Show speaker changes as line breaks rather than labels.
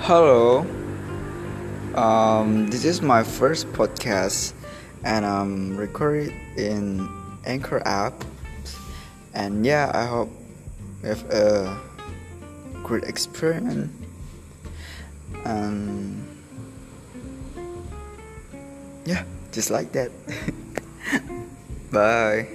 Hello. Um, this is my first podcast, and I'm recorded in Anchor app. And yeah, I hope you have a great experience. And yeah, just like that. Bye.